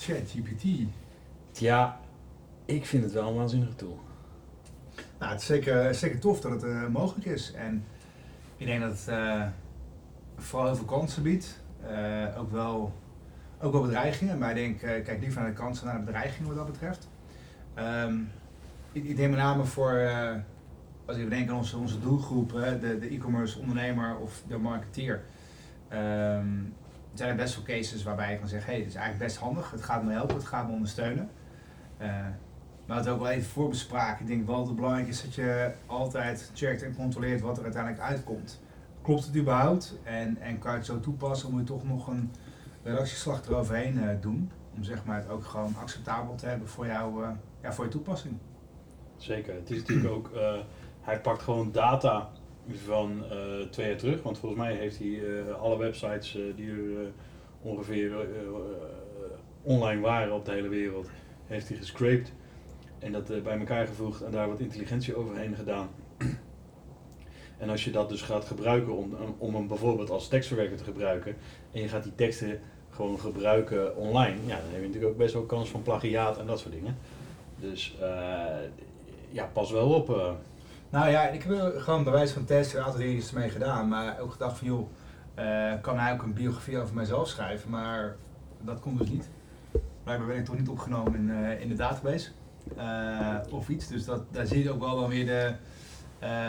ChatGPT. Ja, ik vind het wel een waanzinnige tool. Nou, het is zeker, zeker tof dat het uh, mogelijk is. En ik denk dat het uh, vooral heel veel kansen biedt. Uh, ook, wel, ook wel bedreigingen. Maar ik denk, kijk liever naar de kansen dan naar de bedreigingen wat dat betreft. Um, ik, ik, denk met name voor, als ik denk aan onze, onze doelgroep, de, de e-commerce ondernemer of de marketeer. Um, zijn er best wel cases waarbij je kan zeggen, hé, hey, dit is eigenlijk best handig, het gaat me helpen, het gaat me ondersteunen. Uh, maar het ook wel even voorbespraken. Ik denk wel dat het belangrijk is dat je altijd checkt en controleert wat er uiteindelijk uitkomt. Klopt het überhaupt? En, en kan je het zo toepassen? Moet je toch nog een redactieslag eroverheen uh, doen? Om zeg maar, het ook gewoon acceptabel te hebben voor, jou, uh, ja, voor je toepassing. Zeker. Het is natuurlijk ook, hij pakt gewoon data van uh, twee jaar terug. Want volgens mij heeft hij uh, alle websites uh, die er ongeveer online waren op de hele wereld, heeft hij gescraped. En dat bij elkaar gevoegd en daar wat intelligentie overheen gedaan. En als je dat dus gaat gebruiken om, om hem bijvoorbeeld als tekstverwerker te gebruiken en je gaat die teksten gewoon gebruiken online, ja, dan heb je natuurlijk ook best wel kans van plagiaat en dat soort dingen. Dus ja, pas wel op. Nou ja, ik heb gewoon bij wijze van test een aantal dingen mee gedaan, maar ook gedacht van joh, uh, kan hij ook een biografie over mijzelf schrijven, maar dat komt dus niet. Blijkbaar ben ik toch niet opgenomen in, uh, in de database uh, of iets, dus dat, daar zie je ook wel, weer de,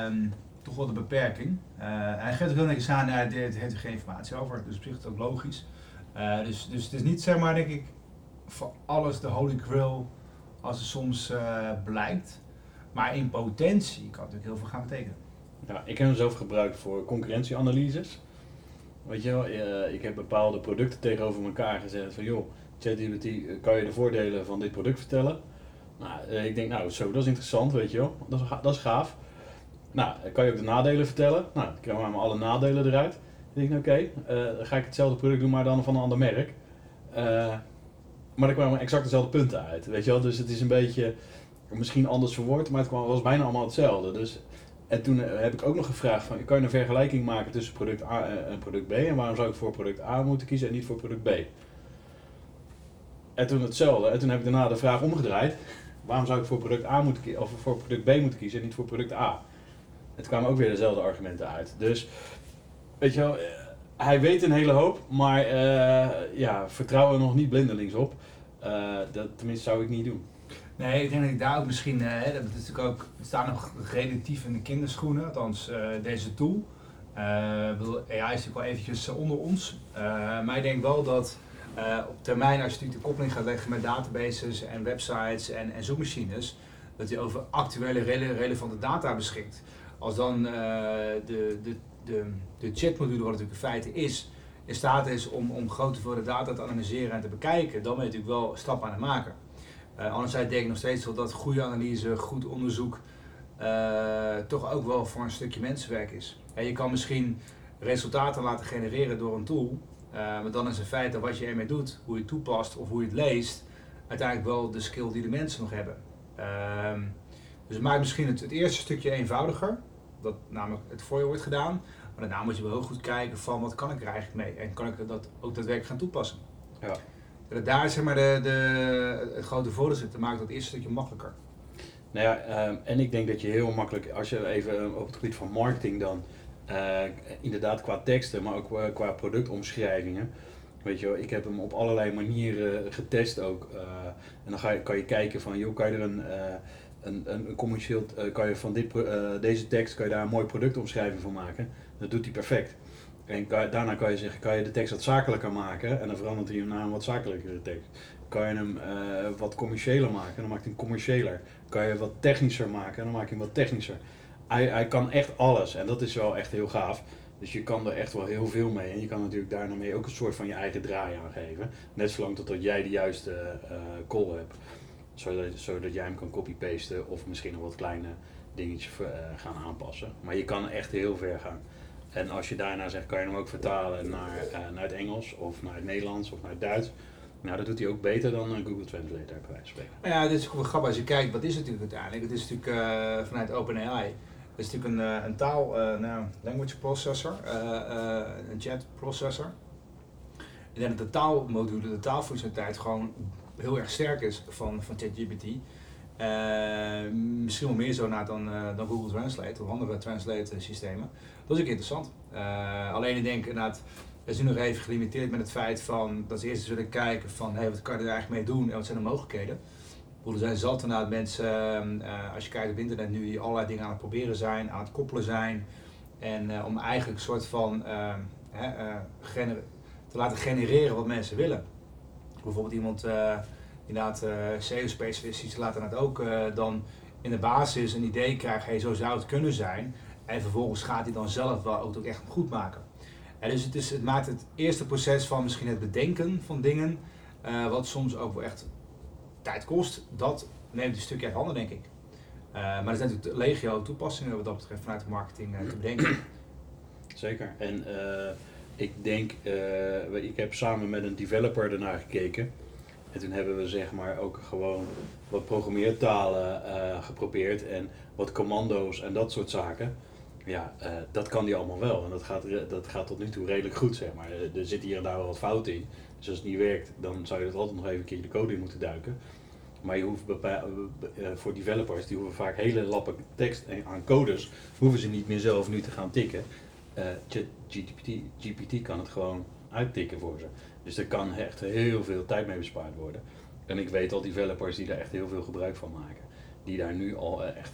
um, toch wel de beperking. hij geeft ook heel netjes aan, hij heeft geen informatie over, dus op zich is het ook logisch. dus, dus het is niet zeg maar denk ik voor alles de holy grail als het soms blijkt. Maar in potentie kan natuurlijk heel veel gaan betekenen. Ja, ik heb hem zelf gebruikt voor concurrentieanalyses. Weet je wel, eh, ik heb bepaalde producten tegenover elkaar gezet van joh, ChatGPT, eh, kan je de voordelen van dit product vertellen? Nou, eh, ik denk nou zo, dat is interessant, weet je wel, dat is, dat is gaaf. Nou, kan je ook de nadelen vertellen? Nou, dan krijgen we alle nadelen eruit. Dan denk ik, oké, okay, ga ik hetzelfde product doen, maar dan van een ander merk. maar dan kwamen exact dezelfde punten uit, weet je wel. Dus het is een beetje, misschien anders verwoord, maar het kwam, was bijna allemaal hetzelfde. Dus, en toen eh, heb ik ook nog gevraagd van, kan je een vergelijking maken tussen product A en product B? En waarom zou ik voor product A moeten kiezen en niet voor product B? En toen hetzelfde. En toen heb ik daarna de vraag omgedraaid. Waarom zou ik voor product A moeten of voor product B moeten kiezen en niet voor product A? Het kwamen ook weer dezelfde argumenten uit. Dus, weet je wel, eh, hij weet een hele hoop, maar uh, ja, vertrouw er nog niet blindelings op. Dat tenminste zou ik niet doen. Nee, ik denk dat ik daar ook misschien, uh, dat is natuurlijk ook, het staat nog relatief in de kinderschoenen, althans uh, deze tool. Uh, bedoel, AI is natuurlijk wel eventjes onder ons, maar ik denk wel dat op termijn, als je natuurlijk de koppeling gaat leggen met databases en websites en, en zoekmachines, dat je over actuele rele relevante data beschikt. Als dan de, de, de, de chatmodule, wat natuurlijk in feite is, in staat is om, om grote hoeveelheden data te analyseren en te bekijken, dan ben je natuurlijk wel stappen aan het maken. Uh, anderzijds denk ik nog steeds dat goede analyse, goed onderzoek uh, toch ook wel voor een stukje mensenwerk is. En je kan misschien resultaten laten genereren door een tool, uh, maar dan is het feit dat wat je ermee doet, hoe je het toepast of hoe je het leest, uiteindelijk wel de skill die de mensen nog hebben. dus het maakt misschien het, eerste stukje eenvoudiger, dat namelijk het voor je wordt gedaan. Maar Maar daarna moet je wel heel goed kijken van wat kan ik er eigenlijk mee en kan ik dat ook daadwerkelijk gaan toepassen. Ja. Dat daar zeg maar de, de, het grote voordeel zit te maken dat eerste stukje makkelijker. Nou ja, ehm, en ik denk dat je heel makkelijk, als je even eh, op het gebied van marketing dan, eh, inderdaad qua teksten, maar ook eh, qua productomschrijvingen. Weet je ik heb hem op allerlei manieren getest ook. en dan ga je, kan je kijken van, joh, kan je er een, een, een, commercieel, kan je van dit, deze tekst, kan je daar een mooie productomschrijving van maken. Dat doet hij perfect. En kan- daarna kan je zeggen, kan je de tekst wat zakelijker maken en dan verandert hij hem naar een wat zakelijkere tekst. Kan je hem eh, wat commerciëler maken en dan maakt hij hem commerciëler. Kan je wat technischer maken en dan maak je hem wat technischer. Hij, hij kan echt alles en dat is wel echt heel gaaf. Dus je kan er echt wel heel veel mee. En je kan natuurlijk daarmee ook een soort van je eigen draai aan geven. Net zolang totdat jij de juiste eh call hebt. Zodat, zodat jij hem kan copy-pasten of misschien nog wat kleine dingetjes eh, gaan aanpassen. Maar je kan echt heel ver gaan. En als je daarna zegt, kan je hem ook vertalen naar, eh, naar het Engels of naar het Nederlands of naar het Duits. Nou, dat doet hij ook beter dan Google Translate, bij wijze ja, dit is wel grappig als je kijkt, wat is het natuurlijk uiteindelijk? Het is natuurlijk eh, vanuit OpenAI. Het is natuurlijk een, eh, een taal, eh, nou, language processor, een chat processor. Ik denk dat de taalmodule, de taalfunctionaliteit gewoon heel erg sterk is van, van ChatGPT. Misschien wel meer zo na dan, dan Google Translate of andere translate systemen. Dat is ook interessant. Eh, alleen ik denk inderdaad, we zijn nog even gelimiteerd met het feit van dat ze eerst willen kijken van hey, wat kan je er eigenlijk mee doen en wat zijn de mogelijkheden. Er zijn zat inderdaad mensen, eh, als je kijkt op internet nu, die allerlei dingen aan het proberen zijn, aan het koppelen zijn. En eh, om eigenlijk een soort van te laten genereren wat mensen willen. Bijvoorbeeld iemand, inderdaad, SEO-specialist, die laten het ook dan in de basis een idee krijgen, zo zou het kunnen zijn. En vervolgens gaat hij dan zelf wel ook echt goed maken. En dus het, is, het maakt het eerste proces van misschien het bedenken van dingen, eh, wat soms ook wel echt tijd kost, dat neemt een stukje uit handen, denk ik. Eh, maar er zijn natuurlijk legio toepassingen wat dat betreft vanuit de marketing eh, te bedenken. Zeker. En ik denk, ik heb samen met een developer ernaar gekeken. En toen hebben we zeg maar ook gewoon wat programmeertalen geprobeerd en wat commando's en dat soort zaken. Ja, eh, dat kan die allemaal wel. En dat gaat, dat gaat tot nu toe redelijk goed, zeg maar. Eh, Er zit hier en daar wel wat fout in. Dus als het niet werkt, dan zou je dat altijd nog even een keer de code in moeten duiken. Maar je hoeft eh, voor developers, die hoeven vaak hele lappen tekst aan codes, hoeven ze niet meer zelf nu te gaan tikken. Eh, ChatGPT GPT kan het gewoon uittikken voor ze. Dus er kan echt heel veel tijd mee bespaard worden. En ik weet al developers die daar echt heel veel gebruik van maken. Die daar nu al echt,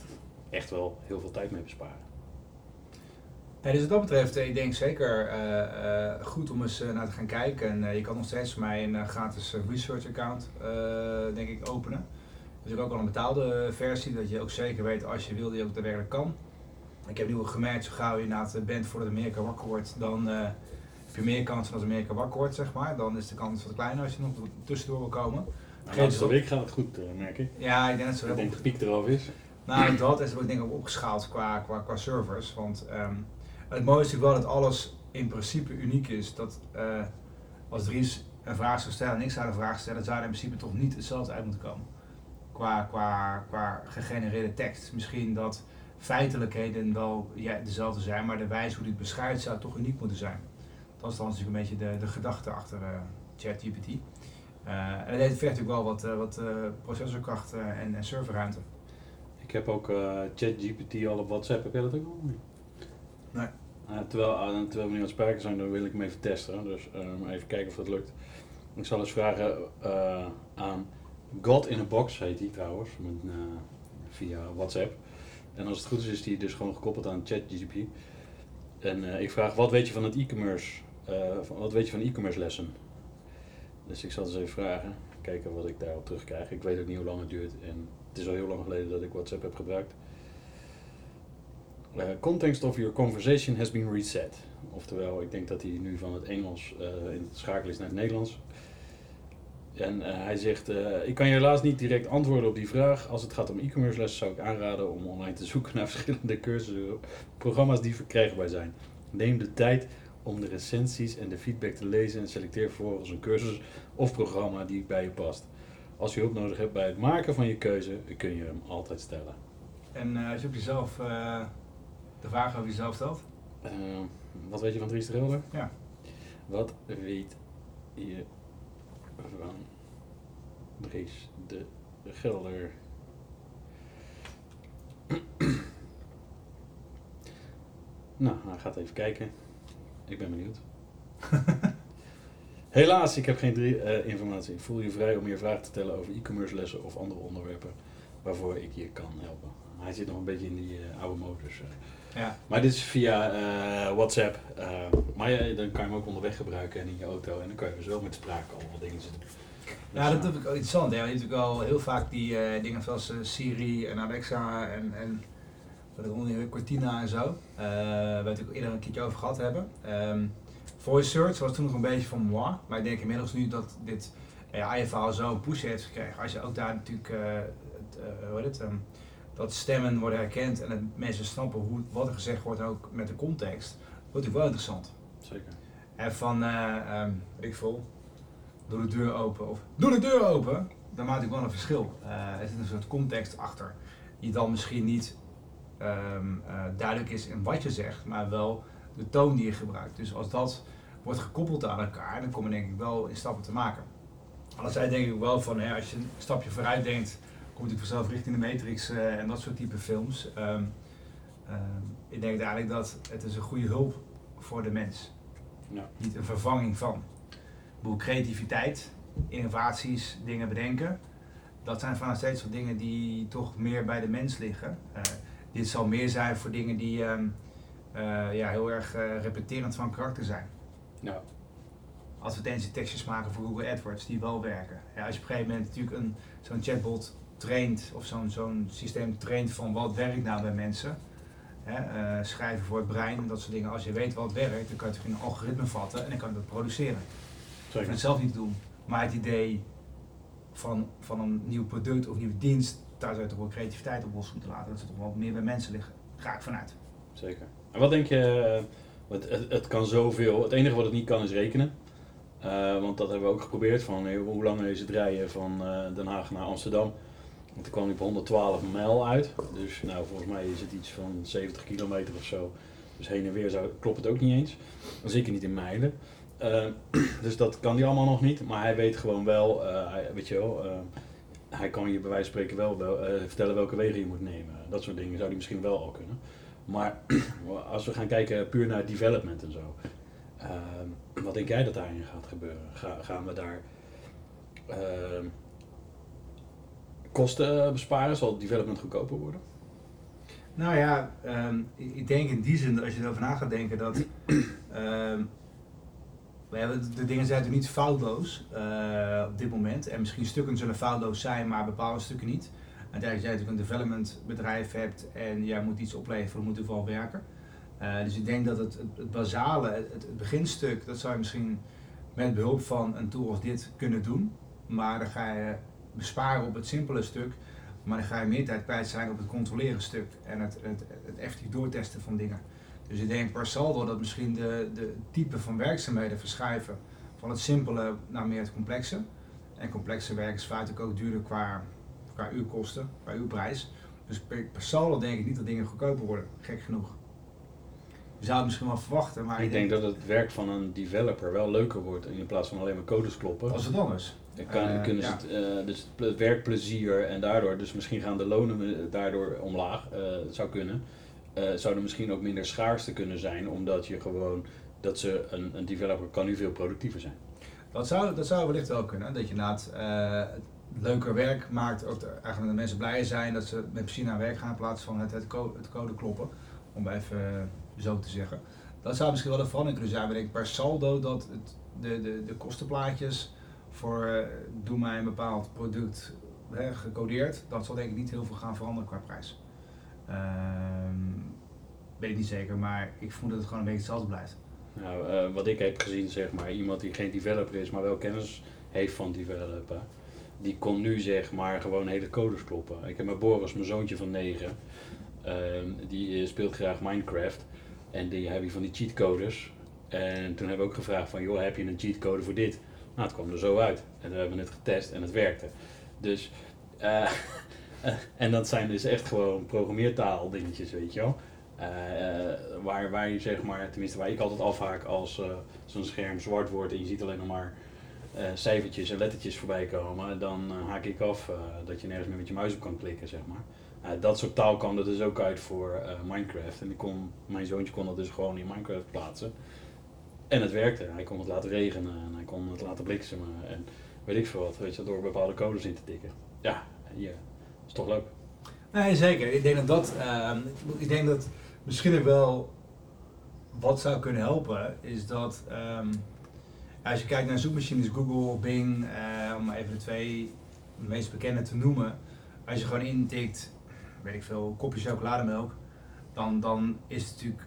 echt wel heel veel tijd mee besparen. Dus wat dat betreft, eh, ik denk zeker eh, eh, goed om eens naar te gaan kijken. En je kan nog steeds voor mij een gratis research account, denk ik, openen. Dus ik ook al een betaalde versie, dat je ook zeker weet als je wil, die ook daadwerkelijk kan. Ik heb nu gemerkt, zo gauw je inderdaad bent voordat Amerika wakker wordt, dan heb je meer kans van als Amerika wakker wordt, zeg maar. Dan is de kans wat kleiner als je nog tussendoor wil komen. Maar Geen de stop. week gaat het goed, merk ik. Ja, ik denk dat ze Ik denk dat de piek eraf is. nou, dat is ook denk ik ook opgeschaald qua, qua, qua servers. Want ehm, het mooie is natuurlijk wel dat alles in principe uniek is. Dat eh, als Dries een vraag zou stellen en ik zou een vraag stellen, zou er in principe toch niet hetzelfde uit moeten komen. Qua, qua, qua gegenereerde tekst. Misschien dat feitelijkheden wel ja, dezelfde zijn, maar de wijze hoe die het beschrijft zou toch uniek moeten zijn. Dat is dan natuurlijk een beetje de, de gedachte achter eh, ChatGPT. Eh, en het vergt natuurlijk wel wat, wat processorkracht en, en serverruimte. Ik heb ook ChatGPT al op WhatsApp. Heb jij dat ook al? Eh, terwijl, eh, terwijl we nu aan het spreken zijn, dan wil ik hem even testen. Dus eh, even kijken of dat lukt. Ik zal eens vragen aan God in a Box, heet die trouwens, met, via WhatsApp. En als het goed is, is die dus gewoon gekoppeld aan ChatGPT. En ik vraag, wat weet je van het e-commerce? wat weet je van e-commerce lessen? Dus ik zal eens even vragen, kijken wat ik daarop terugkrijg. Ik weet ook niet hoe lang het duurt en het is al heel lang geleden dat ik WhatsApp heb gebruikt. Uh, context of your conversation has been reset. Oftewel, ik denk dat hij nu van het Engels eh, in het schakelen is naar het Nederlands. En eh, hij zegt, ik kan je helaas niet direct antwoorden op die vraag. Als het gaat om e-commerce lessen zou ik aanraden om online te zoeken naar verschillende cursussen, programma's die verkrijgbaar zijn. Neem de tijd om de recensies en de feedback te lezen en selecteer vervolgens een cursus of programma die bij je past. Als je hulp nodig hebt bij het maken van je keuze, kun je hem altijd stellen. En op jezelf de vraag over jezelf stelt, Eh, wat weet je van Dries de Gelder? Ja. Wat weet je van Dries de Gelder? nou, hij gaat even kijken. Ik ben benieuwd. Helaas, ik heb geen drie, eh, informatie. Voel je vrij om je vragen te stellen over e-commerce lessen of andere onderwerpen waarvoor ik je kan helpen. Hij zit nog een beetje in die eh, oude modus. Ja. Maar dit is via eh, WhatsApp. eh, maar ja, dan kan je hem ook onderweg gebruiken en in je auto. En dan kan je dus wel met spraak allemaal dingen doen. Ja, dat vind ik ook interessant. hè. Je hebt natuurlijk al heel vaak die eh, dingen zoals Siri en Alexa en, en wat Cortina en zo. eh waar we het ook eerder een keertje over gehad hebben. Ehm, voice search was toen nog een beetje van moi. Maar ik denk inmiddels nu dat dit AI-verhaal zo een push heeft gekregen. Als je ook daar natuurlijk, het, hoe heet het, ehm, dat stemmen worden herkend en dat mensen snappen hoe, wat er gezegd wordt ook met de context. Wordt natuurlijk wel interessant. Zeker. En van, eh ehm, ik veel, doe de deur open of doe de deur open, dan maakt het wel een verschil. Eh, er zit een soort context achter, die dan misschien niet ehm, eh, duidelijk is in wat je zegt, maar wel de toon die je gebruikt. Dus als dat wordt gekoppeld aan elkaar, dan kom je denk ik wel in stappen te maken. Anderzijds denk ik wel van, hè, als je een stapje vooruit denkt, komt ik vanzelf richting de Matrix eh, en dat soort type films. Ehm, ehm, ik denk eigenlijk dat het is een goede hulp voor de mens Ja. niet een vervanging van. Ik bedoel, creativiteit, innovaties, dingen bedenken, dat zijn van steeds wat dingen die toch meer bij de mens liggen. Eh, dit zal meer zijn voor dingen die ehm, eh, ja, heel erg repeterend van karakter zijn. Ja. Advertentietekstjes maken voor Google AdWords die wel werken. Ja, als je op een gegeven moment natuurlijk een, zo'n chatbot traint of zo'n zo'n systeem traint van wat werkt nou bij mensen. Hè, eh, schrijven voor het brein en dat soort dingen. Als je weet wat werkt, dan kan je het in een algoritme vatten en dan kan je dat produceren. Zeker. het zelf niet doen. Maar het idee van, van een nieuw product of nieuwe dienst, daar zou je toch wel creativiteit op los moeten laten. Dat ze toch wel meer bij mensen liggen. Daar ga ik vanuit. Zeker. En wat denk je, eh, het, het, het kan zoveel, het enige wat het niet kan is rekenen. Eh, want dat hebben we ook geprobeerd, van hoe lang is het rijden van Den Haag naar Amsterdam. Want toen kwam hij op 112 mijl uit. Dus nou, volgens mij is het iets van 70 kilometer of zo. Dus heen en weer zou, klopt het ook niet eens. Zeker niet in mijlen. Eh, dus dat kan hij allemaal nog niet. Maar hij weet gewoon wel, eh, weet je wel, eh, hij kan je bij wijze van spreken wel, wel vertellen welke wegen je moet nemen. Dat soort dingen zou hij misschien wel al kunnen. Maar als we gaan kijken puur naar development en zo. ehm, wat denk jij dat daarin gaat gebeuren? Ga, gaan we daar ehm, kosten besparen? Zal development goedkoper worden? Nou ja, ehm, ik denk in die zin, als je erover na gaat denken, dat ehm, we hebben, de dingen zijn natuurlijk niet foutloos eh, op dit moment. En misschien stukken zullen foutloos zijn, maar bepaalde stukken niet. Uiteindelijk als jij natuurlijk een development bedrijf hebt en jij moet iets opleveren, moet je vooral werken. Eh, dus ik denk dat het, het, het basale, het, het beginstuk, dat zou je misschien met behulp van een tool als dit kunnen doen. Maar dan ga je besparen op het simpele stuk. Maar dan ga je meer tijd kwijt zijn op het controleren stuk en het, het, het effectief doortesten van dingen. Dus ik denk per saldo dat misschien de, de type van werkzaamheden verschuiven van het simpele naar meer het complexe. En complexe werk is vaak ook duurder qua, qua uurkosten, qua uurprijs. Dus per, per saldo denk ik niet dat dingen goedkoper worden, gek genoeg. Je zou het misschien wel verwachten, maar ik denk dat het werk van een developer wel leuker wordt in plaats van alleen maar codes kloppen. als het anders. Dan kan, Eh, kunnen ze ja. het, eh, dus het werkplezier en daardoor, dus misschien gaan de lonen eh, daardoor omlaag, het zou kunnen. Zou er misschien ook minder schaarste kunnen zijn, omdat je gewoon, dat ze, een, een developer kan nu veel productiever zijn. Dat zou, dat zou wellicht wel kunnen. Dat je inderdaad leuker werk maakt. Ook de, eigenlijk dat de mensen blij zijn dat ze met plezier naar werk gaan in plaats van het, het, co- het code kloppen. Om even zo te zeggen. Dat zou misschien wel een verandering kunnen zijn. Maar ik per saldo dat het, de, de, de kostenplaatjes voor eh, doe mij een bepaald product gecodeerd. Dat zal denk ik niet heel veel gaan veranderen qua prijs. Ehm weet ik niet zeker, maar ik vermoed dat het gewoon een beetje hetzelfde blijft. Nou, eh, wat ik heb gezien, zeg maar, iemand die geen developer is, maar wel kennis heeft van developer, die kon nu zeg maar gewoon hele codes kloppen. Ik heb met Boris, mijn zoontje van 9, ehm, die speelt graag Minecraft en die heb je van die cheatcodes. En toen hebben we ook gevraagd van, joh, heb je een cheatcode voor dit? Nou, het kwam er zo uit. En toen hebben we het getest en het werkte. Dus, eh, en dat zijn dus echt gewoon programmeertaal dingetjes, weet je wel. Eh, eh, waar, waar je zeg maar, tenminste waar ik altijd afhaak als eh, zo'n scherm zwart wordt en je ziet alleen nog maar eh, cijfertjes en lettertjes voorbij komen, dan eh, haak ik af eh, dat je nergens meer met je muis op kan klikken, zeg maar. Eh, dat soort taal kwam er dus ook uit voor eh, Minecraft. En ik kon, mijn zoontje kon dat dus gewoon in Minecraft plaatsen. En het werkte. Hij kon het laten regenen en hij kon het laten bliksemen en weet ik veel wat, weet je, door bepaalde codes in te tikken. Ja, hier, is toch leuk. Nee, zeker. Ik denk dat dat, ehm, ik denk dat misschien wel wat zou kunnen helpen, is dat ehm, als je kijkt naar zoekmachines, Google, Bing, eh, om even de twee meest bekende te noemen, als je gewoon intikt, weet ik veel, kopje chocolademelk, dan, dan is het natuurlijk,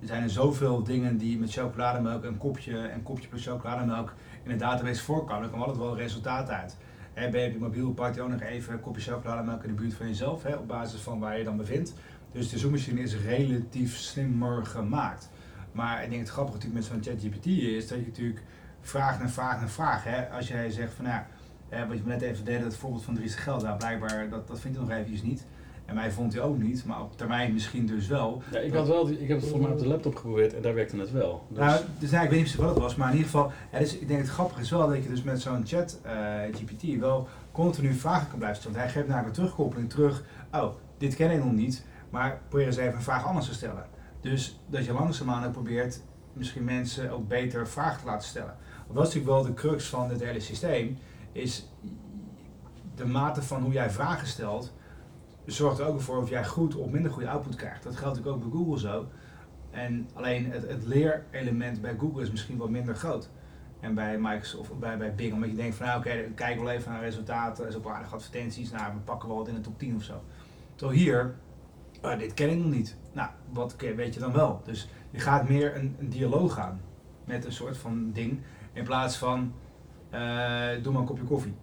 er zijn er zoveel dingen die met chocolademelk, een kopje en kopje plus chocolademelk in de database voorkomen, dan komt altijd wel resultaat uit. Hè, ben je mobiel, pak je ook nog even een kopje chocolademelk in de buurt van jezelf, op basis van waar je dan bevindt. Dus de zoekmachine is relatief slimmer gemaakt. Maar ik denk het grappige natuurlijk met zo'n ChatGPT is dat je natuurlijk vraag naar vraag naar vraag. Als jij zegt van nou, hè, wat je me net even deed, het voorbeeld van Dries de Geld, nou, blijkbaar dat, dat vindt hij nog eventjes niet. En mij vond hij ook niet, maar op termijn misschien dus wel. Ja, ik, had wel, ik heb het volgens mij op de laptop geprobeerd en daar werkte het wel. Dus, Nou, dus nou, ik weet niet precies wat het was, maar in ieder geval, dus ik denk het grappige is wel dat je dus met zo'n chat eh, GPT wel continu vragen kan blijven stellen. Want hij geeft namelijk een terugkoppeling terug, oh, dit ken ik nog niet, maar probeer eens even een vraag anders te stellen. Dus dat je langzaamaan ook probeert misschien mensen ook beter vragen te laten stellen. Want dat is natuurlijk wel de crux van dit hele systeem, is de mate van hoe jij vragen stelt, zorgt er ook voor of jij goed of minder goede output krijgt. Dat geldt ook bij Google zo. En alleen het, het leerelement bij Google is misschien wat minder groot. En bij Microsoft of bij, bij Bing, omdat je denkt van nou oké, kijken we wel even naar resultaten, zo aardige advertenties, nou we pakken wel wat in de top 10 of zo. Terwijl hier, ah, dit ken ik nog niet. Nou, wat weet je dan wel? Dus je gaat meer een, een dialoog aan met een soort van ding, in plaats van eh, doe maar een kopje koffie.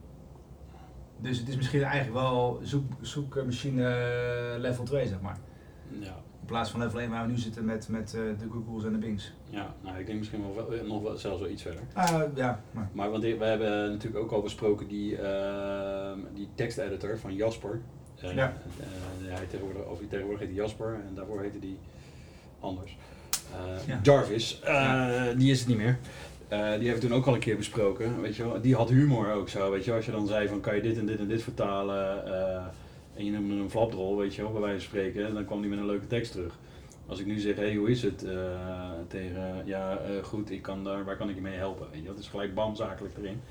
Dus het is misschien eigenlijk wel zoek, zoekmachine eh, level 2, zeg maar. ja, In plaats van level 1 waar we nu zitten met, met eh, de Googles en de Bings. ja, nou, ik denk misschien wel, wel- nog wel, zelfs wel iets verder. Ah, ja, maar Maar want we hebben natuurlijk ook al besproken die, ehm, die teksteditor van Jasper. Eh, Ja. eh, hij tegenwoordig, of tegenwoordig heet hij Jasper en daarvoor heette die anders. Eh, Ja. Jarvis, eh, die is het niet meer. Eh, die hebben toen ook al een keer besproken, weet je wel. Die had humor ook zo, weet je wel. Als je dan zei van kan je dit en dit en dit vertalen eh, en je noemde een flapdrol, weet je wel, bij wijze van spreken, dan kwam die met een leuke tekst terug. Als ik nu zeg, hé, hey, hoe is het? eh, tegen, ja, goed, ik kan daar, waar kan ik je mee helpen? Weet je, dat is gelijk bam, zakelijk erin.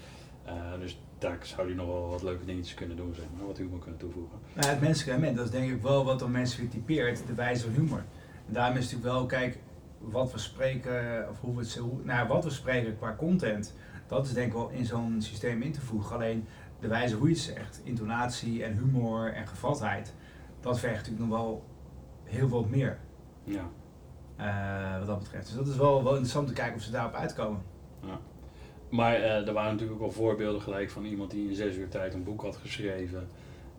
Dus daar zou hij nog wel wat leuke dingetjes kunnen doen, zeg maar, wat humor kunnen toevoegen. Het menselijke element, dat is denk ik wel wat dan mensen weer typeert, de wijze van humor. En daarom is het natuurlijk wel, kijk, wat we spreken, of hoe we het zo, hoe- nou, wat we spreken qua content, dat is denk ik wel in zo'n systeem in te voegen. Alleen de wijze hoe je het zegt, intonatie en humor en gevatheid, dat vergt natuurlijk nog wel heel wat meer. Ja. eh, wat dat betreft. Dus dat is wel, wel interessant te kijken of ze daarop uitkomen. Maar eh, er waren natuurlijk ook wel voorbeelden gelijk van iemand die in zes uur tijd een boek had geschreven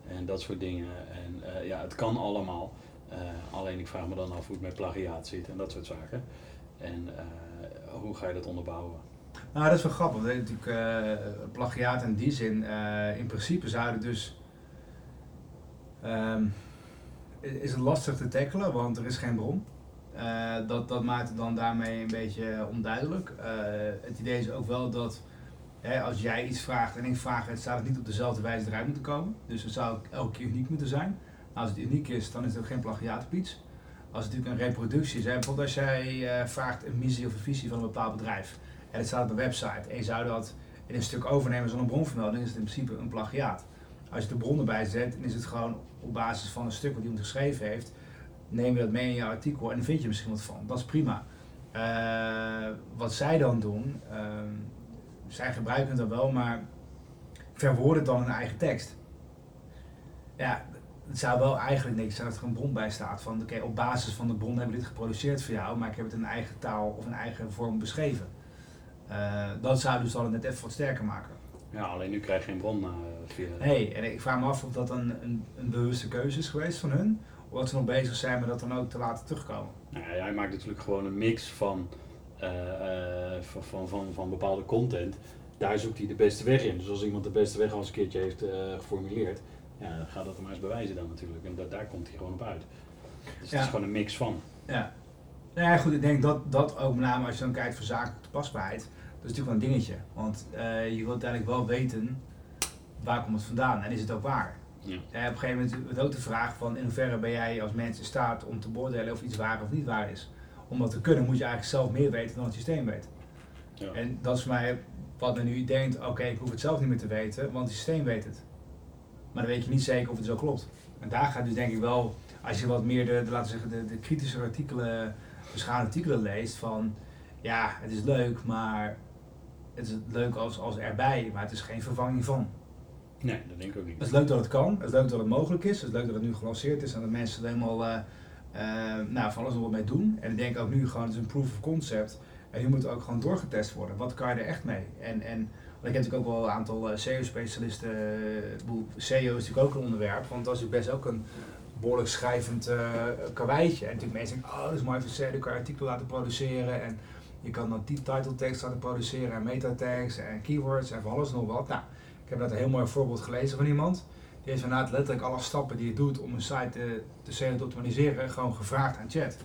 en dat soort dingen. En eh, ja, het kan allemaal. Eh, alleen ik vraag me dan af hoe het met plagiaat zit en dat soort zaken. En eh, hoe ga je dat onderbouwen? Nou, dat is wel grappig. want Natuurlijk, eh, plagiaat in die zin, in principe zouden dus. ehm, is het lastig te tackelen, want er is geen bron. Dat, dat maakt het dan daarmee een beetje onduidelijk. Het idee is ook wel dat hè, als jij iets vraagt en ik vraag het, zou het niet op dezelfde wijze eruit moeten komen. Dus het zou elke keer uniek moeten zijn. Als het uniek is, dan is het ook geen plagiaat. Als het natuurlijk een reproductie is, bijvoorbeeld als jij eh, vraagt een missie of een visie van een bepaald bedrijf. En het staat op een website en je zou dat in een stuk overnemen zonder bronvermelding, is het in principe een plagiaat. Als je de bron erbij zet, dan is het gewoon op basis van een stuk wat iemand geschreven heeft, neem je dat mee in je artikel en dan vind je misschien wat van. Dat is prima. Eh, wat zij dan doen, ehm, zij gebruiken het dan wel, maar verwoorden dan in hun eigen tekst. Ja, het zou wel eigenlijk niks zijn dat er een bron bij staat van oké, op basis van de bron hebben we dit geproduceerd voor jou, maar ik heb het in een eigen taal of een eigen vorm beschreven. Eh, dat zou dus dan net even wat sterker maken. Ja, alleen nu krijg je geen bron eh, via. Hey, en ik vraag me af of dat een, een, een bewuste keuze is geweest van hun, of dat ze nog bezig zijn met dat dan ook te laten terugkomen. Nou ja, hij maakt natuurlijk gewoon een mix van, eh, van, van, van, van bepaalde content. Daar zoekt hij de beste weg in. Dus als iemand de beste weg al eens een keertje heeft geformuleerd, ja, dan gaat dat maar eens bewijzen dan natuurlijk. En da- daar komt hij gewoon op uit. Dus het is gewoon een mix van. Ja. Nou ja, goed, ik denk dat dat ook met name als je dan kijkt voor zakelijke toepasbaarheid, dat is natuurlijk wel een dingetje. Want eh, je wilt uiteindelijk wel weten waar komt het vandaan en is het ook waar. Ja. Eh, op een gegeven moment wordt ook de vraag van in hoeverre ben jij als mens in staat om te beoordelen of iets waar of niet waar is. Om dat te kunnen moet je eigenlijk zelf meer weten dan het systeem weet. Ja. En dat is voor mij wat men nu denkt, oké ik hoef het zelf niet meer te weten, want het systeem weet het. Maar dan weet je niet zeker of het zo klopt. En daar gaat dus denk ik wel, als je wat meer de, de laten we zeggen, de, de kritische artikelen, beschaafde artikelen leest van, ja het is leuk, maar het is leuk als, als erbij, maar het is geen vervanging van. Nee, dat denk ik ook niet. Het is leuk dat het kan, het is leuk dat het mogelijk is, het is leuk dat het nu gelanceerd is en dat mensen er helemaal uh, uh, nou, van alles nog wat mee doen. En ik denk ook nu gewoon, het is een proof of concept. En nu moet ook gewoon doorgetest worden. Wat kan je er echt mee? En, en ik heb natuurlijk ook wel een aantal SEO-specialisten. SEO is natuurlijk ook een onderwerp, want dat is best ook een behoorlijk schrijvend uh, karweitje. En natuurlijk mensen denken, oh dat is mooi voor SEO, kan je artikelen laten produceren. En je kan dan die title tekst laten produceren en meta-tags en keywords en van alles nog wat. Nou, ik heb net een heel mooi voorbeeld gelezen van iemand. Die heeft inderdaad letterlijk alle stappen die je doet om een site te, te SEO te optimaliseren, gewoon gevraagd aan chat.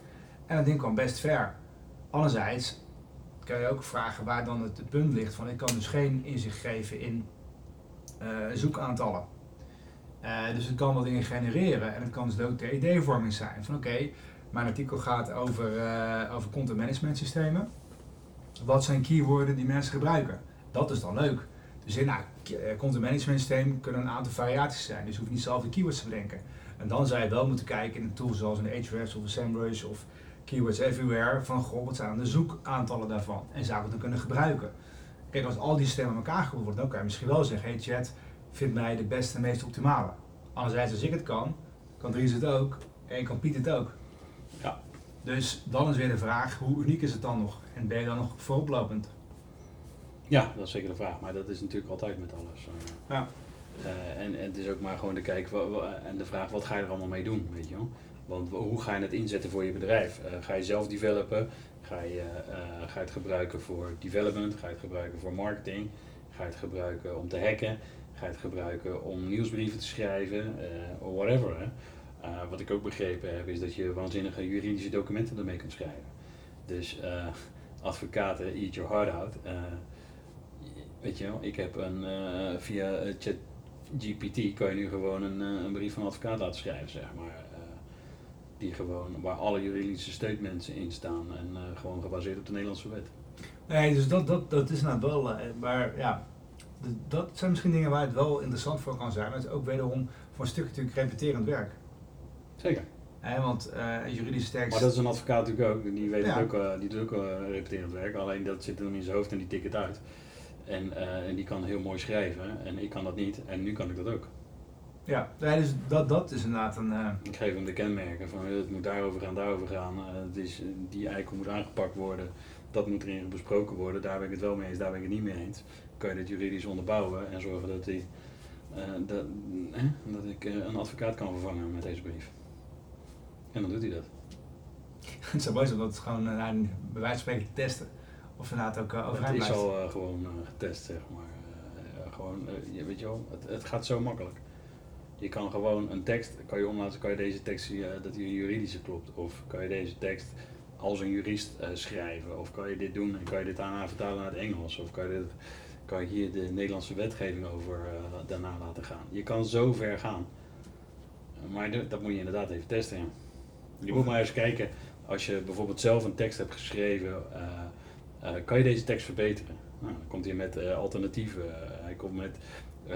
En dat ding kwam best ver. Anderzijds kan je ook vragen waar dan het, punt ligt van ik kan dus geen inzicht geven in uh, zoekaantallen. Uh, dus het kan wat dingen genereren en het kan dus ook de ideevorming zijn van oké, mijn artikel gaat over, uh, over content management systemen. Wat zijn keywords die mensen gebruiken? Dat is dan leuk. Dus in nou, content management systeem kunnen een aantal variaties zijn. Dus je hoeft niet zelf de keywords te bedenken. En dan zou je wel moeten kijken in een tool zoals een Ahrefs of een SEMrush of Keywords Everywhere. Van goh, wat zijn de zoekaantallen daarvan? En zou ik het dan kunnen gebruiken? Kijk, als al die systemen aan elkaar gevoerd worden, dan kan je misschien wel zeggen, hey chat, vind mij de beste en meest optimale. Anderzijds, als ik het kan, kan Dries het ook en kan Piet het ook. Ja. Dus dan is weer de vraag, hoe uniek is het dan nog? En ben je dan nog vooroplopend? Ja, dat is zeker de vraag, maar dat is natuurlijk altijd met alles. Ja. Uh, en, en het is ook maar gewoon de kijk en de vraag, wat ga je er allemaal mee doen, weet je wel? Want hoe ga je het inzetten voor je bedrijf? Uh, ga je zelf developen? Ga je, uh, ga je het gebruiken voor development? Ga je het gebruiken voor marketing? Ga je het gebruiken om te hacken? Ga je het gebruiken om nieuwsbrieven te schrijven? of whatever. Hè? wat ik ook begrepen heb, is dat je waanzinnige juridische documenten ermee kunt schrijven. Dus advocaten, eat your heart out. weet je wel, ik heb een, via chat GPT kan je nu gewoon een, een brief van een advocaat laten schrijven, zeg maar die gewoon, waar alle juridische statements in staan en uh, gewoon gebaseerd op de Nederlandse wet. Nee, dus dat, dat, dat is nou wel, maar ja, de, dat zijn misschien dingen waar het wel interessant voor kan zijn, maar het is ook wederom voor een stuk natuurlijk repeterend werk. Zeker. Eh, want uh, juridische tekst... Maar dat is een advocaat natuurlijk ook, die, weet ja. ook, uh, die doet ook repeterend werk, alleen dat zit hem in zijn hoofd en die tikt het uit. En, en die kan heel mooi schrijven en ik kan dat niet en nu kan ik dat ook. Ja, nee, dus dat, dat is inderdaad een... Uh... Ik geef hem de kenmerken van het moet daarover gaan, daarover gaan. Uh, het is, die eikel moet aangepakt worden, dat moet erin besproken worden. Daar ben ik het wel mee eens, daar ben ik het niet mee eens. Dan kan je dit juridisch onderbouwen en zorgen dat, die, uh, dat, dat ik een advocaat kan vervangen met deze brief. En dan doet hij dat. het zou mooi zijn dat het gewoon nou, bij wijze van spreken testen. Of inderdaad ook uh, overeind Het is al gewoon getest, zeg maar. gewoon, weet je wel, het, het gaat zo makkelijk. Je kan gewoon een tekst, kan je omlaten, kan je deze tekst, uh, dat die juridische klopt. Of kan je deze tekst als een jurist uh, schrijven. Of kan je dit doen en kan je dit daarna vertalen naar het Engels. Of kan je, kan hier de Nederlandse wetgeving over uh, daarna laten gaan. Je kan zo ver gaan. Maar dat moet je inderdaad even testen. Je moet maar eens kijken, als je bijvoorbeeld zelf een tekst hebt geschreven, kan je deze tekst verbeteren? Nou, dan komt hij met alternatieven. hij komt met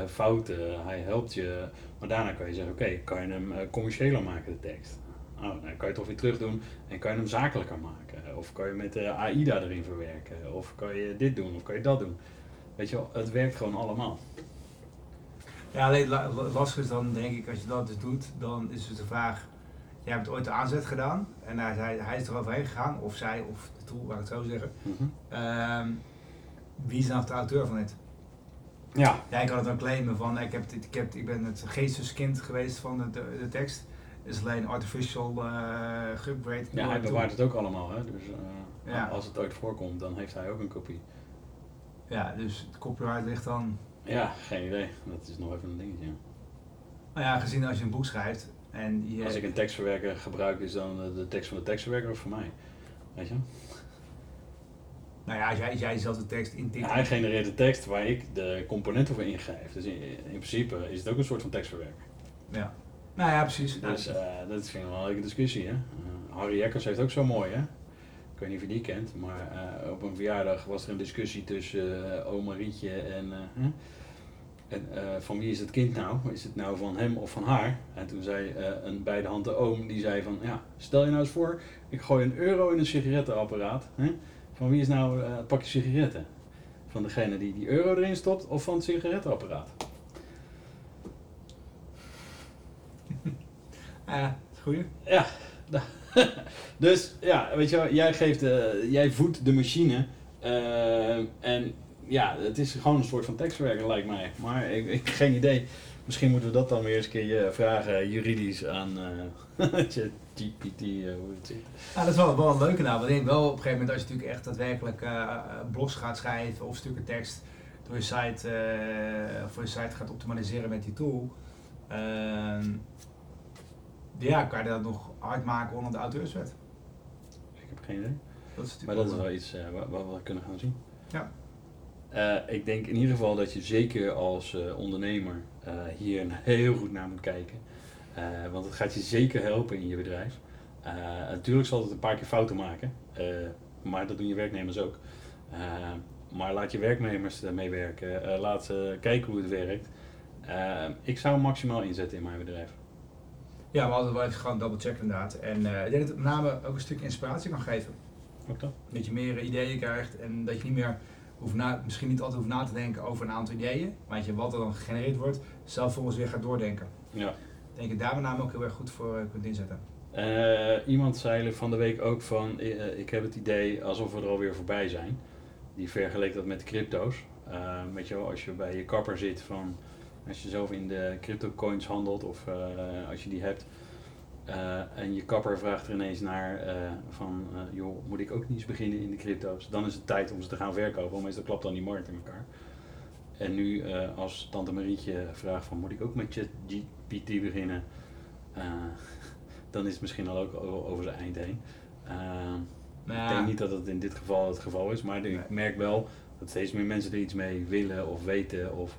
fouten, hij helpt je. Maar daarna kan je zeggen, oké, okay, kan je hem uh, commerciëler maken, de tekst? Oh, dan kan je het toch weer terug doen en kan je hem zakelijker maken. Of kan je met uh, AIDA erin verwerken. Of kan je dit doen, of kan je dat doen. Weet je wel, het werkt gewoon allemaal. Ja, alleen lastig is dan denk ik, als je dat dus doet, dan is het de vraag, jij hebt ooit de aanzet gedaan en hij, hij is er overheen gegaan, of zij, of de tool, waar ik het zo zeggen. Mhm. Mm -hmm. wie is nou de auteur van dit? Ja. Jij kan het dan claimen van ik, heb ik, heb, ik ben het geesteskind geweest van de, de, de tekst. Het is alleen artificial uh, geupgrade. Ja, hij bewaart het ook allemaal. Hè? Dus uh, ja. als het ooit voorkomt, dan heeft hij ook een kopie. Ja, dus het copyright ligt dan... Ja, geen idee. Dat is nog even een dingetje. Nou ja, gezien als je een boek schrijft, En je, Als ik een tekstverwerker gebruik, is dan eh, de tekst van de tekstverwerker of voor mij? Weet je? Nou ja, jij, jij zelf de tekst intikt. Hij genereert de tekst waar ik de componenten voor ingeef. Dus in, in principe is het ook een soort van tekstverwerker. Ja. Nou ja, precies. Dus dat is wel een leuke discussie, hè? Eh, Harry Eckers heeft ook zo mooi, hè? Ik weet niet of je die kent, maar eh, op een verjaardag was er een discussie tussen eh, oma Rietje en, en van wie is het kind nou? Is het nou van hem of van haar? En toen zei een bij de hand de oom, die zei van, ja, stel je nou eens voor, ik gooi een euro in een sigarettenapparaat. Hè? Van wie is nou eh, het pakje sigaretten? Van degene die die euro erin stopt of van het sigarettenapparaat? Ja, dat is goeie. Ja, dus ja, weet je wel, jij, geeft, eh, jij voedt de machine. eh, en ja, het is gewoon een soort van tekstverwerker lijkt mij. Maar ik, ik geen idee. Misschien moeten we dat dan weer eens een keer eh, vragen juridisch aan eh ChatGPT, eh, hoe het zit. Ja, dat is wel, wel een leuke nou. Want ik denk wel op een gegeven moment als je natuurlijk echt daadwerkelijk eh, eh, blogs gaat schrijven of stukken tekst door je site, eh, voor je site gaat optimaliseren met die tool. ehm, ja, kan je dat nog hard maken onder de auteurswet. Ik heb geen idee. Dat is natuurlijk Maar dat is wel- iets eh, wa- wat we kunnen gaan zien. Ja. Eh, ik denk in ieder geval dat je zeker als eh, ondernemer eh, hier heel goed naar moet kijken. Want het gaat je zeker helpen in je bedrijf. Natuurlijk zal het een paar keer fouten maken, maar dat doen je werknemers ook. Maar laat je werknemers ermee werken. Laat ze kijken hoe het werkt. Ik zou maximaal inzetten in mijn bedrijf. Ja, maar altijd wel even gewoon double checken inderdaad. En ik denk dat het met name ook een stuk inspiratie kan geven. Ook dat? Dat je meer ideeën krijgt en dat je niet meer hoeft na, misschien niet altijd hoeft na te denken over een aantal ideeën. Maar dat je wat er dan gegenereerd wordt, zelf volgens weer gaat doordenken. Ja. Ik denk je daar met name ook heel erg goed voor eh, kunt inzetten. Eh, iemand zei van de week ook van, eh, ik heb het idee alsof we er alweer voorbij zijn. Die vergeleek dat met crypto's. Weet je wel, als je bij je kapper zit van, als je zelf in de crypto coins handelt of als je die hebt. Eh, en je kapper vraagt er ineens naar eh, van, eh, joh, moet ik ook niet eens beginnen in de crypto's? Dan is het tijd om ze te gaan verkopen, want meestal klapt dan die markt in elkaar. En nu als tante Marietje vraagt van, moet ik ook met ChatGPT beginnen? Dan is het misschien al ook over zijn eind heen. Nou, ik denk niet dat het in dit geval het geval is, maar ik merk wel dat steeds meer mensen er iets mee willen of weten of,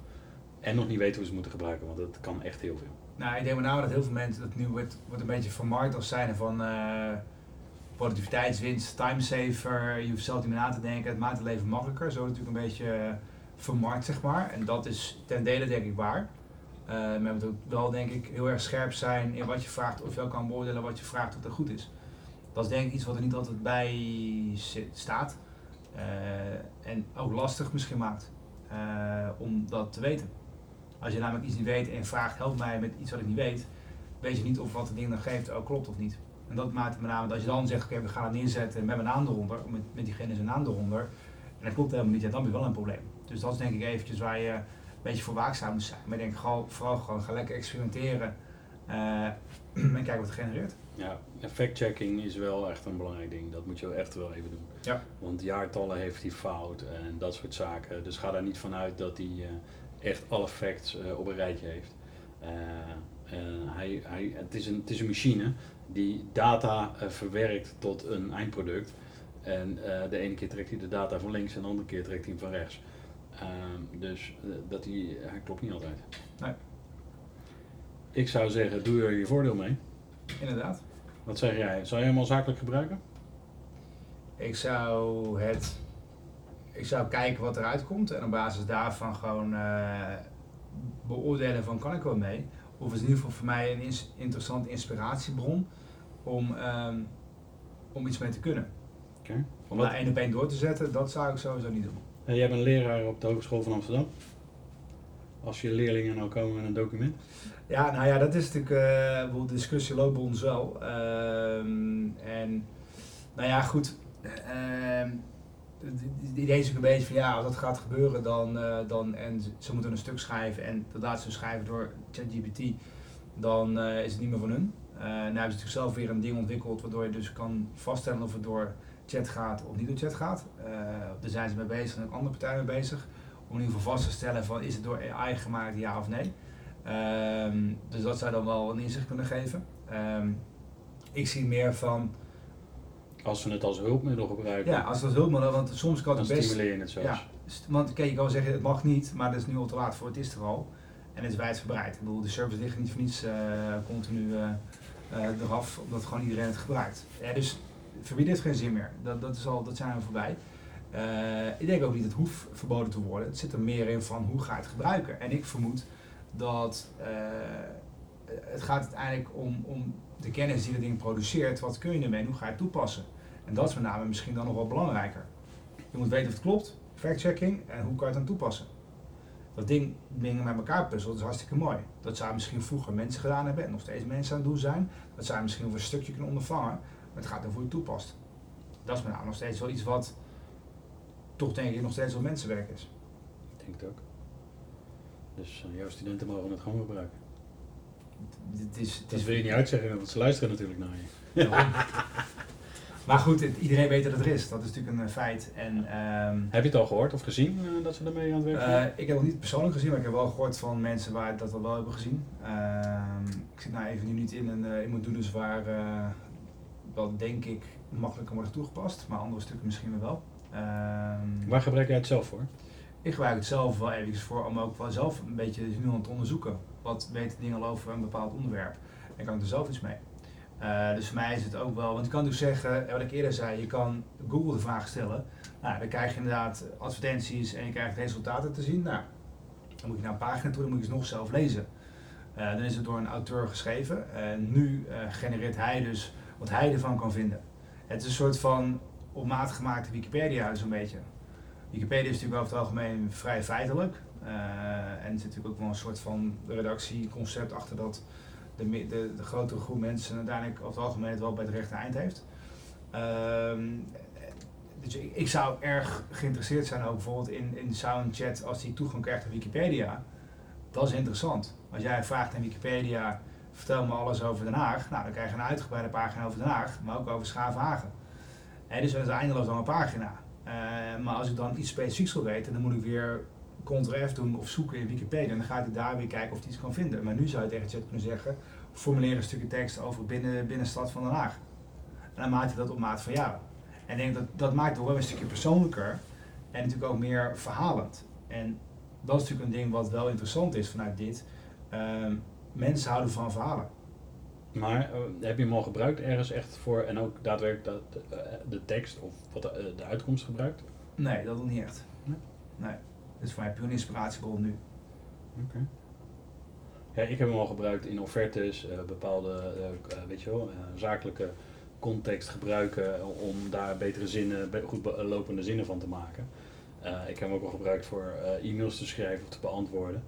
en nog niet weten hoe ze moeten gebruiken, want dat kan echt heel veel. Nou, ik denk met name dat heel veel mensen dat nu wordt, wordt een beetje vermarkt als zijnde van eh, productiviteitswinst, timesaver, je hoeft zelf niet meer na te denken, het maakt het leven makkelijker. Zo natuurlijk een beetje eh, vermarkt, zeg maar. En dat is ten dele denk ik waar. Eh maar je moet ook wel denk ik heel erg scherp zijn in wat je vraagt, of je ook kan beoordelen wat je vraagt of dat goed is. Dat is denk ik iets wat er niet altijd bij zit, staat. Eh, en ook lastig misschien maakt eh, om dat te weten. Als je namelijk iets niet weet en vraagt, help mij met iets wat ik niet weet, weet je niet of wat het ding dan geeft ook klopt of niet. En dat maakt het met name dat als je dan zegt, oké, we gaan het neerzetten met mijn naam eronder, met, met diegene zijn naam eronder, en dat klopt helemaal niet, ja, dan heb je wel een probleem. Dus dat is denk ik eventjes waar je een beetje voor waakzaam moet zijn. Maar ik denk gewoon, vooral gewoon, ga lekker experimenteren eh, en kijken wat het genereert. Ja, en fact-checking is wel echt een belangrijk ding. Dat moet je echt wel even doen. Ja. Want jaartallen heeft hij fout en dat soort zaken. Dus ga daar niet vanuit dat hij eh, echt alle facts eh, op een rijtje heeft. Eh, eh, hij, hij, het, is een, het is een machine die data verwerkt tot een eindproduct. En de ene keer trekt hij de data van links en de andere keer trekt hij hem van rechts. Ehm, dus dat hij, hij klopt niet altijd. Nee. Ik zou zeggen, doe er je voordeel mee. Inderdaad. Wat zeg jij? Zou je hem al zakelijk gebruiken? Ik zou het. Ik zou kijken wat eruit komt en op basis daarvan gewoon eh, beoordelen van kan ik wel mee. Of is in ieder geval voor mij een ins- interessante inspiratiebron om, ehm, om iets mee te kunnen. Oké. Om daar één op één door te zetten, dat zou ik sowieso niet doen. Eh, jij bent leraar op de Hogeschool van Amsterdam. Als je leerlingen nou komen met een document. Ja, nou ja, dat is natuurlijk, bijvoorbeeld de discussie loopt bij ons wel. Ehm, en nou ja, goed. ehm, het idee is een beetje van ja, als dat gaat gebeuren, dan, eh, dan en ze- moeten een stuk schrijven en dat laten ze schrijven door ChatGPT, dan eh, is het niet meer van hun. Eh nou hebben ze natuurlijk zelf weer een ding ontwikkeld waardoor je dus kan vaststellen of het door chat gaat of niet door chat gaat. Daar zijn ze mee bezig en andere partijen mee bezig. Om in ieder geval vast te stellen van is het door AI gemaakt, ja of nee. Ehm, dus dat zou dan wel een inzicht kunnen geven. Ehm, ik zie meer van, Als we het als hulpmiddel gebruiken, ja, als dat hulpmiddel, want soms kan het best... stimuleer je het zelfs. Ja, want kijk, je kan zeggen het mag niet, maar dat is nu al te laat voor, het is er al. En het is wijdverbreid. Ik bedoel, de service ligt niet voor niets eh, continu eh, eh, eraf, omdat gewoon iedereen het gebruikt. Ja, dus verbieden heeft geen zin meer. Dat, dat, is al, dat zijn we voorbij. Ik denk ook niet dat het hoeft verboden te worden. Het zit er meer in van hoe ga je het gebruiken. En ik vermoed dat het gaat uiteindelijk om, om de kennis die dat ding produceert. Wat kun je ermee en hoe ga je het toepassen? En dat is met name misschien dan nog wel belangrijker. Je moet weten of het klopt, fact-checking en hoe kan je het dan toepassen. Dat ding dingen met elkaar puzzelt is hartstikke mooi. Dat zou misschien vroeger mensen gedaan hebben en nog steeds mensen aan het doen zijn. Dat zou je misschien voor een stukje kunnen ondervangen, maar het gaat hoe je toepast. Dat is met name nog steeds wel iets wat toch denk ik nog steeds wel mensenwerk is. Ik denk het ook. Dus eh, jouw studenten mogen het gewoon gebruiken. Het is, het Dat wil je niet uitzeggen, want ze luisteren natuurlijk naar je. Maar goed, het- iedereen weet dat het er is. Dat is natuurlijk een eh, feit. En, ehm, Heb je het al gehoord of gezien eh, dat ze ermee aan het werk zijn? Eh, ik heb het niet persoonlijk gezien, maar ik heb wel gehoord van mensen waar dat al wel hebben gezien. Ehm, ik zit nou even nu niet in een uh, modules waar wel denk ik makkelijker wordt toegepast, maar andere stukken misschien wel. Ehm, Waar gebruik jij het zelf voor? ik gebruik het zelf wel even voor om ook wel zelf een beetje nu aan te onderzoeken. Wat weten dingen al over een bepaald onderwerp? En kan ik er zelf iets mee? Uh, dus voor mij is het ook wel, want je kan dus zeggen, wat ik eerder zei, je kan Google de vraag stellen. Nou, dan krijg je inderdaad advertenties en je krijgt resultaten te zien. Nou, dan moet je naar een pagina toe, dan moet je ze nog zelf lezen. Uh, dan is het door een auteur geschreven. En nu genereert hij dus wat hij ervan kan vinden. Het is een soort van op maat gemaakte Wikipedia, zo'n beetje. Wikipedia is natuurlijk over het algemeen vrij feitelijk. Uh, en er zit natuurlijk ook wel een soort van redactieconcept achter dat de, de, de grotere groep mensen uiteindelijk over het algemeen het wel bij het rechte eind heeft. Um, dus ik, ik, zou erg geïnteresseerd zijn ook bijvoorbeeld in, in Soundchat als die toegang krijgt tot Wikipedia. Dat is interessant. Als jij vraagt aan Wikipedia, vertel me alles over Den Haag. Nou, dan krijg je een uitgebreide pagina over Den Haag, maar ook over Schavenhagen. En dus eindeloos dan een pagina. Uh, maar als ik dan iets specifieks wil weten, dan moet ik weer Ctrl-F doen of zoeken in Wikipedia. En dan gaat hij daar weer kijken of hij iets kan vinden. Maar nu zou je tegen chat kunnen zeggen, formuleer een stukje tekst over binnen, binnenstad van Den Haag. En dan maakt hij dat op maat van jou. En ik denk dat dat maakt het wel een stukje persoonlijker en natuurlijk ook meer verhalend. En dat is natuurlijk een ding wat wel interessant is vanuit dit. Uh, mensen houden van verhalen. Maar uh, heb je hem al gebruikt ergens echt voor en ook daadwerkelijk dat, uh, de tekst of wat de, de, uitkomst gebruikt? Nee, dat nog niet echt. Nee. nee. Dat is voor mij puur een inspiratiebron nu. Oké. Okay. Ja, ik heb hem al gebruikt in offertes, uh, bepaalde, weet je wel, zakelijke context gebruiken om daar betere zinnen, goed lopende zinnen van te maken. Uh, ik heb hem ook al gebruikt voor uh, e-mails te schrijven of te beantwoorden.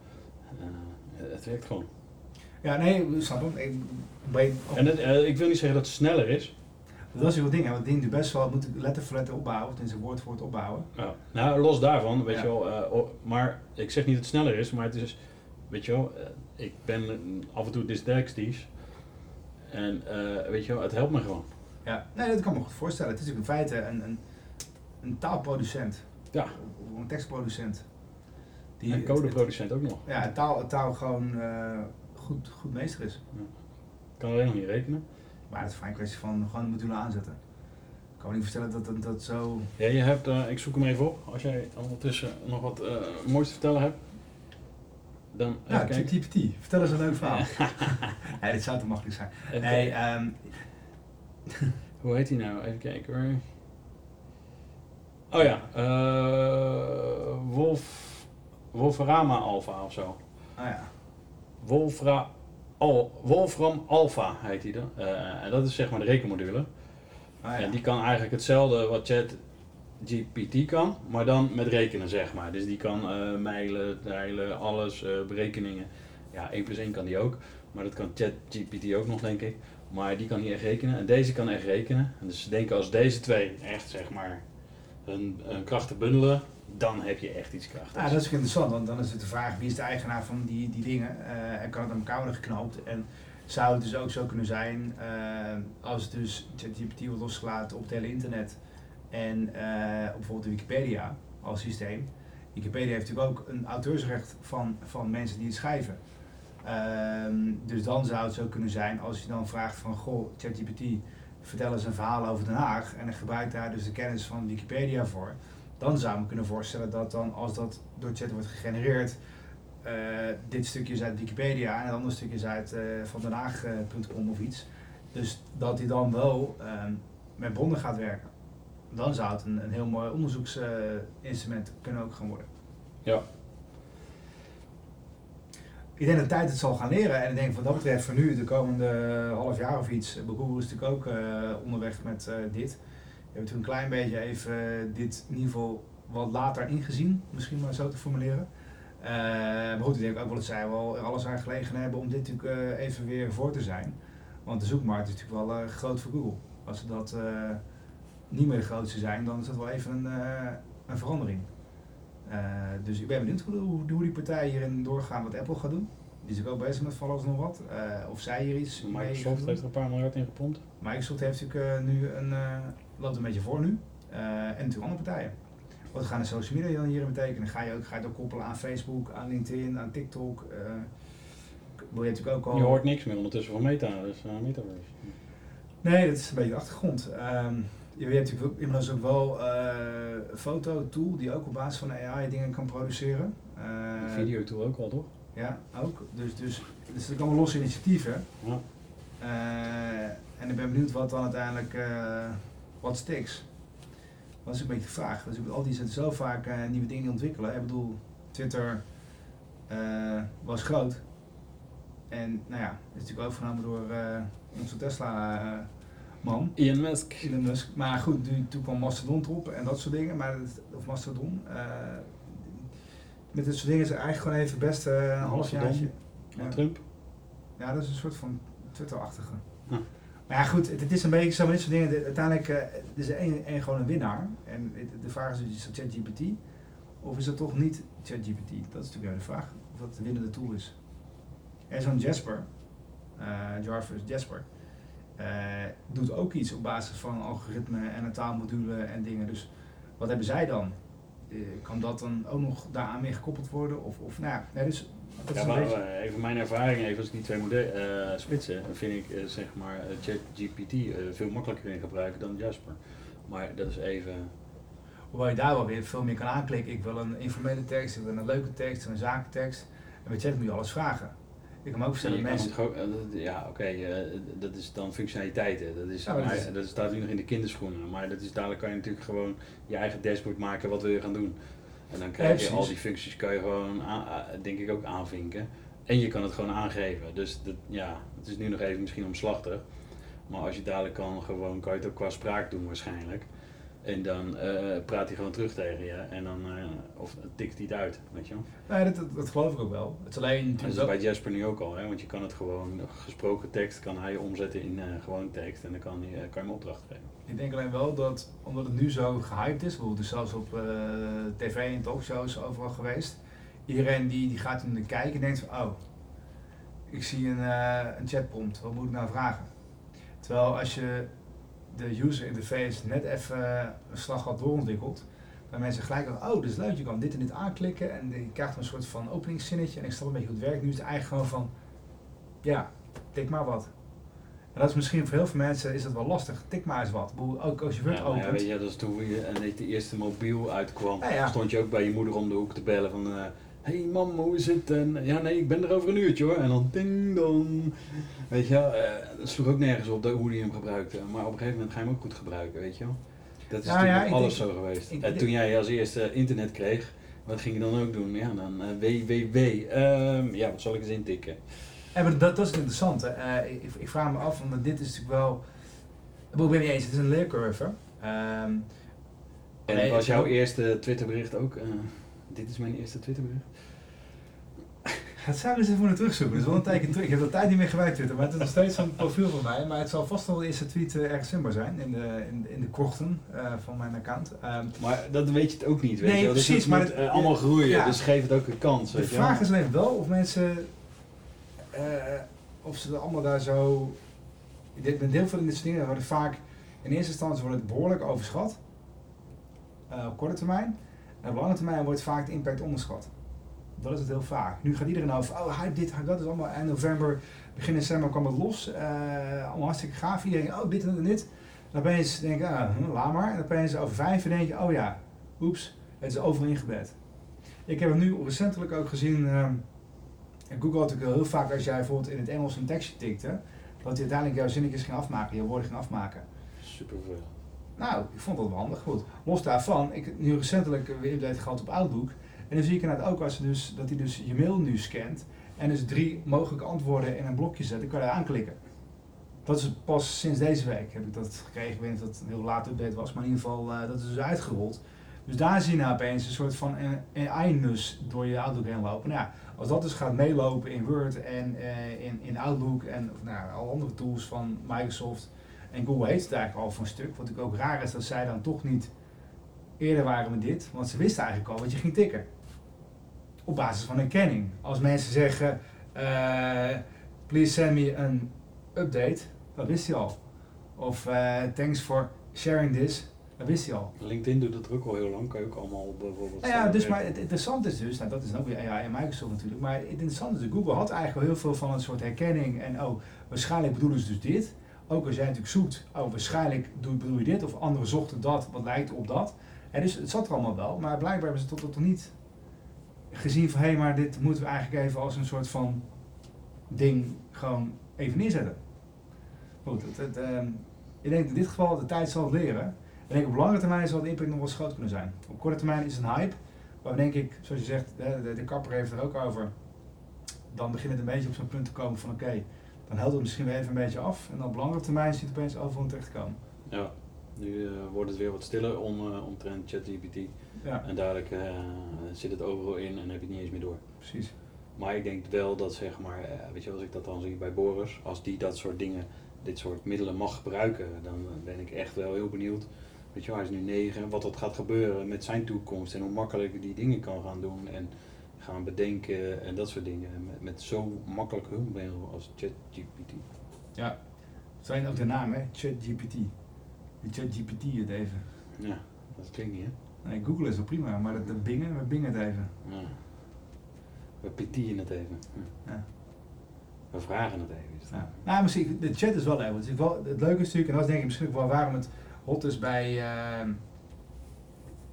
Uh, het werkt gewoon. Ja, nee, snap hem. Ik, breed, en het, ik wil niet zeggen dat het sneller is. Dat is wel ding, hè? want het ding best wel, moet letter voor letter opbouwen, in zijn woord voor woord opbouwen. Ja. Nou, los daarvan, weet ja. je wel, oh, maar ik zeg niet dat het sneller is, maar het is, weet je wel, ik ben af en toe dyslexisch en weet je wel, het helpt me gewoon. Ja, nee, dat kan me goed voorstellen. Het is in feite een, een, een taalproducent. Ja. Of een tekstproducent. Die en codeproducent ook nog. Ja, taal, taal gewoon goed, goed meester is. Ja. Kan alleen nog niet rekenen. Maar het is een kwestie van gewoon de module aanzetten. Ik kan me niet voorstellen dat dat, dat zo... Ja, je hebt, uh, ik zoek hem even op. Als jij ondertussen nog wat uh, moois te vertellen hebt. Dan ja, ChatGPT. Vertel eens een leuk verhaal. nee, dit zou te makkelijk zijn. Even nee, um, hoe heet hij nou? Even kijken hoor. Oh ja, uh, Wolf, Wolframa Alpha of zo. Oh ja. Wolfra, Al, Wolfram Alpha heet hij dan. Uh, en dat is zeg maar de rekenmodule. Ja. En die kan eigenlijk hetzelfde wat Chat GPT kan, maar dan met rekenen zeg maar. Dus die kan uh, mijlen, tijlen, alles, uh, berekeningen. Ja, 1 plus 1 kan die ook, maar dat kan Chat GPT ook nog denk ik. Maar die kan niet echt rekenen en deze kan echt rekenen. En dus ze denken als deze twee echt zeg maar hun, hun krachten bundelen, dan heb je echt iets krachtigs. Ja, dat is interessant, want dan is het de vraag wie is de eigenaar van die, die dingen uh, en kan het aan elkaar worden geknoopt. En zou het dus ook zo kunnen zijn uh, als dus ChatGPT wordt losgelaten op het hele internet en uh, bijvoorbeeld Wikipedia als systeem. Wikipedia heeft natuurlijk ook een auteursrecht van, van mensen die het schrijven. Ehm, dus dan zou het zo kunnen zijn als je dan vraagt van goh, ChatGPT, vertel eens een verhaal over Den Haag en dan gebruikt daar dus de kennis van Wikipedia voor. Dan zou ik me kunnen voorstellen dat dan als dat door chat wordt gegenereerd, eh, dit stukje is uit Wikipedia en het andere stukje is uit eh, van Den Haag.com of iets. Dus dat hij dan wel ehm, met bronnen gaat werken. Dan zou het een, een heel mooi onderzoeksinstrument kunnen ook gaan worden. Ja. Ik denk dat tijd het zal gaan leren. En ik denk wat dat betreft voor nu, de komende half jaar of iets. Google is natuurlijk ook eh, onderweg met dit. We hebben toen een klein beetje even eh, dit niveau wat later ingezien, misschien maar zo te formuleren. Eh, maar goed, ik denk ook wel dat zij wel er alles aan gelegen hebben om dit natuurlijk eh, even weer voor te zijn. Want de zoekmarkt is natuurlijk wel groot voor Google. Als ze dat niet meer de grootste zijn, dan is dat wel even een, een verandering. Dus ik ben benieuwd hoe, hoe, hoe die partij hierin doorgaan, wat Apple gaat doen. Die is ook bezig met van alles nog wat. Of zij hier iets Microsoft heeft er een paar miljard in gepompt. Microsoft heeft natuurlijk nu een, loopt een beetje voor nu. Eh, en natuurlijk andere partijen. Wat gaan de social media dan hierin betekenen? Ga je, ook, ga je het ook koppelen aan Facebook, aan LinkedIn, aan TikTok? eh wil je natuurlijk ook al... Je hoort niks meer ondertussen van Meta, dus uh, Metaverse. Nee, dat is een beetje de achtergrond. Ehm, je hebt natuurlijk inmiddels ook wel eh, een fototool die ook op basis van AI dingen kan produceren. Eh, video tool ook al, toch? Ja, ook. Dus, dus natuurlijk allemaal losse initiatieven. Ja. Eh, en ik ben benieuwd wat dan uiteindelijk, eh, wat sticks. Dat is een beetje de vraag. Dus al die zetten zo vaak eh, nieuwe dingen ontwikkelen. Ik bedoel, Twitter eh, was groot. En nou ja, is natuurlijk overgenomen door eh, onze Tesla-man. Elon Musk. Elon Musk. Maar goed, nu, toen kwam Mastodon erop en dat soort dingen. Maar of Mastodon. met dit soort dingen is eigenlijk gewoon even best een half Mastodon? jaartje. Ja. Trump. Ja, dat is een soort van Twitter-achtige. Maar ja, goed, het, is een beetje zo met dit soort dingen. De- uiteindelijk eh, is er één, één gewoon een winnaar. En de vraag is, dus, is dat ChatGPT? Of is dat toch niet ChatGPT? Dat is natuurlijk de vraag. Of dat de winnende tool is. En zo'n Jasper, eh, Jarvis Jasper, eh, doet ook iets op basis van algoritme en een taalmodule en dingen. Dus wat hebben zij dan? Eh, kan dat dan ook nog daaraan mee gekoppeld worden? Of, of nou ja, nee, dus dat is Ja, een maar beetje... eh, even mijn ervaring, even als ik die twee modellen splitsen, dan vind ik zeg maar ChatGPT veel makkelijker in gebruiken dan Jasper. Maar dat is even. Hoewel je daar wel weer veel meer kan aanklikken. Ik wil een informele tekst, ik wil een leuke tekst, een zakentekst. En met chat moet je alles vragen. Ik kan me ook voorstellen dat mensen... gewoon- ja, oké, eh, dat is dan functionaliteiten. Dat, is, Ja, maar dat maar is- dat staat nu nog in de kinderschoenen. Maar dat is, dadelijk kan je natuurlijk gewoon je eigen dashboard maken. Wat wil je gaan doen? En dan krijg je al die functies kan je gewoon, aan- denk ik, ook aanvinken. En je kan het gewoon aangeven. Dus dat, ja, het is nu nog even misschien omslachtig. Maar als je dadelijk kan, gewoon, kan je het ook qua spraak doen waarschijnlijk. En dan eh, praat hij gewoon terug tegen je. En dan, eh, of tikt hij het uit, weet je wel. Nee, dat, dat, dat geloof ik ook wel. Het is alleen En dat is bij Jasper nu ook al, hè? want je kan het gewoon, gesproken tekst kan hij omzetten in eh gewoon tekst en dan kan, hij, kan je hem opdracht geven. Ik denk alleen wel dat, omdat het nu zo gehyped is, bijvoorbeeld dus zelfs op tv en talkshows overal geweest. Iedereen die, die gaat in de kijken en denkt van, oh, ik zie een, een chatprompt, wat moet ik nou vragen? Terwijl als je de user interface net even een slag had doorontwikkeld, dan mensen gelijk al, oh, dit is leuk, je kan dit en dit aanklikken en je krijgt een soort van openingszinnetje en ik snap een beetje hoe het werkt. Nu is het eigenlijk gewoon van, ja, tik maar wat. En dat is misschien voor heel veel mensen is dat wel lastig. Tik maar eens wat. Ook als je Word Ja, maar ja, opent. weet je, dat is toen je en de eerste mobiel uitkwam, Ja, ja. stond je ook bij je moeder om de hoek te bellen van... eh hey mam, hoe is het? En, ja nee, ik ben er over een uurtje hoor. En dan ding dong. Weet je wel, eh, dat sloeg ook nergens op hoe die hem gebruikte. Maar op een gegeven moment ga je hem ook goed gebruiken, weet je wel. Dat is natuurlijk ja, alles denk- zo geweest. ik en toen jij als eerste internet kreeg, wat ging je dan ook doen? Ja, dan eh, www. Ehm, ja, wat zal ik eens intikken? Ja, maar dat, dat is het interessante. Eh, ik, ik vraag me af, want dit is natuurlijk wel... Ik ben het niet eens, het is een leercurve. Ehm, En Nee, was jouw ook- eerste Twitterbericht ook? eh, dit is mijn eerste Twitterbericht. Zou ik eens even naar terugzoeken. Dat is wel een tijdje terug. Ik heb er tijd niet meer gebruikt, Twitter, maar het is nog steeds zo'n profiel van mij. Maar het zal vast wel de eerste tweet eh, ergens zijn in de, in, in de krochten eh, van mijn account. Ehm, Maar dat weet je het ook niet, weet Nee, je wel. Dus precies, maar moet, het- eh, allemaal groeien, ja. dus geef het ook een kans, de weet je wel. vraag is alleen wel of mensen... of ze er allemaal daar zo... Dit, met heel veel in dit soort dingen worden vaak... In eerste instantie wordt het behoorlijk overschat. op korte termijn. En op lange termijn wordt vaak de impact onderschat. Dat is het heel vaak. Nu gaat iedereen over, oh hype dit, hype dat is allemaal eind november, begin december kwam het los. Eh, allemaal hartstikke gaaf. Iedereen, oh dit en dit. En opeens denk ik, ah, hm, laat maar. En opeens over vijf uur denk je, oh ja, oeps, het is overal ingebed. Ik heb hem nu recentelijk ook gezien. en Google had natuurlijk heel vaak als jij bijvoorbeeld in het Engels een tekstje tikte, dat hij uiteindelijk jouw zinnetjes ging afmaken, jouw woorden ging afmaken. Super veel. Nou, ik vond dat wel handig. Goed. Los daarvan, ik heb nu recentelijk weer update gehad op Outlook. En dan zie ik inderdaad ook als dus, dat hij dus je mail nu scant. En dus drie mogelijke antwoorden in een blokje zet. Dan kan je aanklikken. Dat is pas sinds deze week heb ik dat gekregen. Ik weet niet of dat een heel laat update was. Maar in ieder geval, eh, dat is dus uitgerold. Dus daar zie je nou opeens een soort van AI-nus door je Outlook heen lopen. Nou ja, als dat dus gaat meelopen in Word en eh, in, in Outlook en of, nou, alle andere tools van Microsoft. En Google heeft het eigenlijk al voor een stuk. Wat natuurlijk ook raar is dat zij dan toch niet eerder waren met dit. Want ze wisten eigenlijk al wat je ging tikken. Op basis van herkenning. Als mensen zeggen, eh, please send me an update. Dat wist hij al. Of eh, thanks for sharing this. Dat wist hij al. LinkedIn doet dat ook al heel lang. Kan je ook allemaal bijvoorbeeld... Nou ja, dus maar het interessante is dus, nou dat is ook weer AI en Microsoft natuurlijk, maar het interessante is, dat Google had eigenlijk wel heel veel van een soort herkenning en oh, waarschijnlijk bedoelen ze dus dit. Ook als jij natuurlijk zoekt, oh, waarschijnlijk doe- bedoel je dit, of anderen zochten dat, wat lijkt op dat. En dus het zat er allemaal wel, maar blijkbaar hebben ze tot tot nog niet gezien van, hé, hey, maar dit moeten we eigenlijk even als een soort van ding gewoon even neerzetten. Goed, het, het, ehm, ik denk in dit geval, de tijd zal het leren. Ik denk op lange termijn zal de impact nog wel groot kunnen zijn. Op korte termijn is het een hype. Maar denk ik, zoals je zegt, de, de, de kapper heeft er ook over. Dan begint het een beetje op zo'n punt te komen van oké, dan helpt het misschien weer even een beetje af. En dan op langere termijn ziet het opeens overal terecht komen. Ja, nu eh, wordt het weer wat stiller om, eh, omtrent ChatGPT. Ja, En dadelijk eh, zit het overal in en heb je het niet eens meer door. precies. Maar ik denk wel dat zeg maar, weet je, als ik dat dan zie bij Boris, als die dat soort dingen, dit soort middelen mag gebruiken, dan ben ik echt wel heel benieuwd. Weet je, hij is nu negen, wat er gaat gebeuren met zijn toekomst en hoe makkelijk die dingen kan gaan doen en gaan bedenken en dat soort dingen. Met, met zo makkelijk hulpmiddel als ChatGPT. Ja. Zijn ook de naam, hè? ChatGPT. Die ChatGPT het even. Ja, dat klinkt niet hè? Nee, Google is wel prima, maar dat, dat bingen, we bingen het even. Ja. We pitien het even. Ja. We vragen het even. Ja. Nou, misschien, de chat is wel leuk. Het, is wel, het leuke is natuurlijk, en dat is denk ik misschien wel waarom het hot is bij, ehm,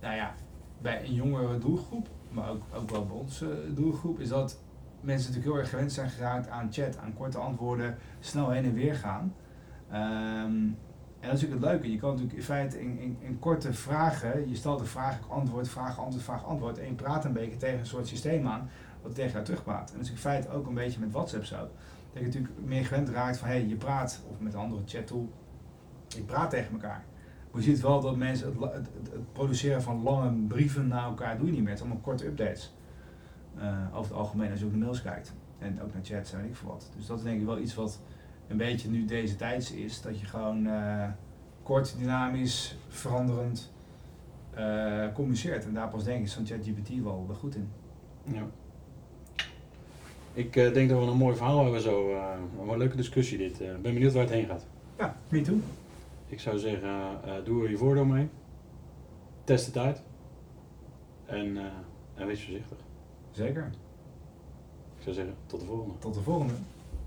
nou ja, bij een jongere doelgroep, maar ook, ook wel bij onze doelgroep, is dat mensen natuurlijk heel erg gewend zijn geraakt aan chat, aan korte antwoorden, snel heen en weer gaan. Ehm, en dat is natuurlijk het leuke. Je kan natuurlijk in feite in, in, korte vragen, je stelt een vraag, antwoord, vraag, antwoord, vraag, antwoord. En je praat een beetje tegen een soort systeem aan, wat tegen jou terugpraat. En dat is in feite ook een beetje met WhatsApp zo. Dat je natuurlijk meer gewend raakt van, hé, hey, je praat, of met een andere chattool, je praat tegen elkaar. Maar je ziet wel dat mensen het, het, produceren van lange brieven naar elkaar doe je niet meer. Het zijn allemaal korte updates. Eh, over het algemeen als je ook naar mails kijkt. En ook naar chats en ik veel wat. Dus dat is denk ik wel iets wat een beetje nu deze tijds is. Dat je gewoon eh, kort, dynamisch, veranderend eh, communiceert. En daar pas denk ik zo'n ChatGPT wel, wel goed in. Ja. Ik eh, denk dat we een mooi verhaal hebben zo. een leuke discussie dit. Ik ben benieuwd waar het heen gaat. Ja, me too. Ik zou zeggen, doe er je voordeel mee. Test het uit. En, en wees voorzichtig. Zeker. Ik zou zeggen, tot de volgende. Tot de volgende.